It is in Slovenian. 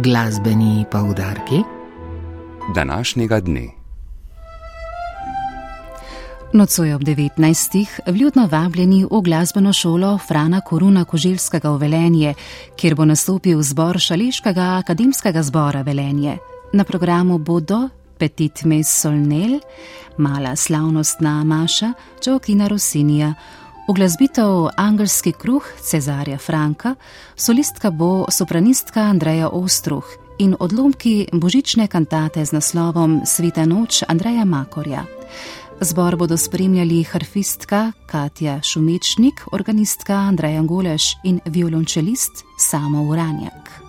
Glasbeni poudarki današnjega dne. Nocoj ob 19. vljudno vabljeni v glasbeno šolo Frana Koruna Kožilskega v Velenje, kjer bo nastopil zbor Šališkega akademskega zbora Velenje. Na programu bodo Petit Mes Solnel, mala slavnostna Maša, Čokina Rosinija, uglasbitev Angelski kruh Cezarja Franka, solistka bo sopranistka Andreja Ostruh in odlomki božične kantate z naslovom Sveta noč Andreja Makorja. Zbor bodo spremljali harfistka Katja Šumečnik, organistka Andreja Goleš in violončelist Samo Uranjak.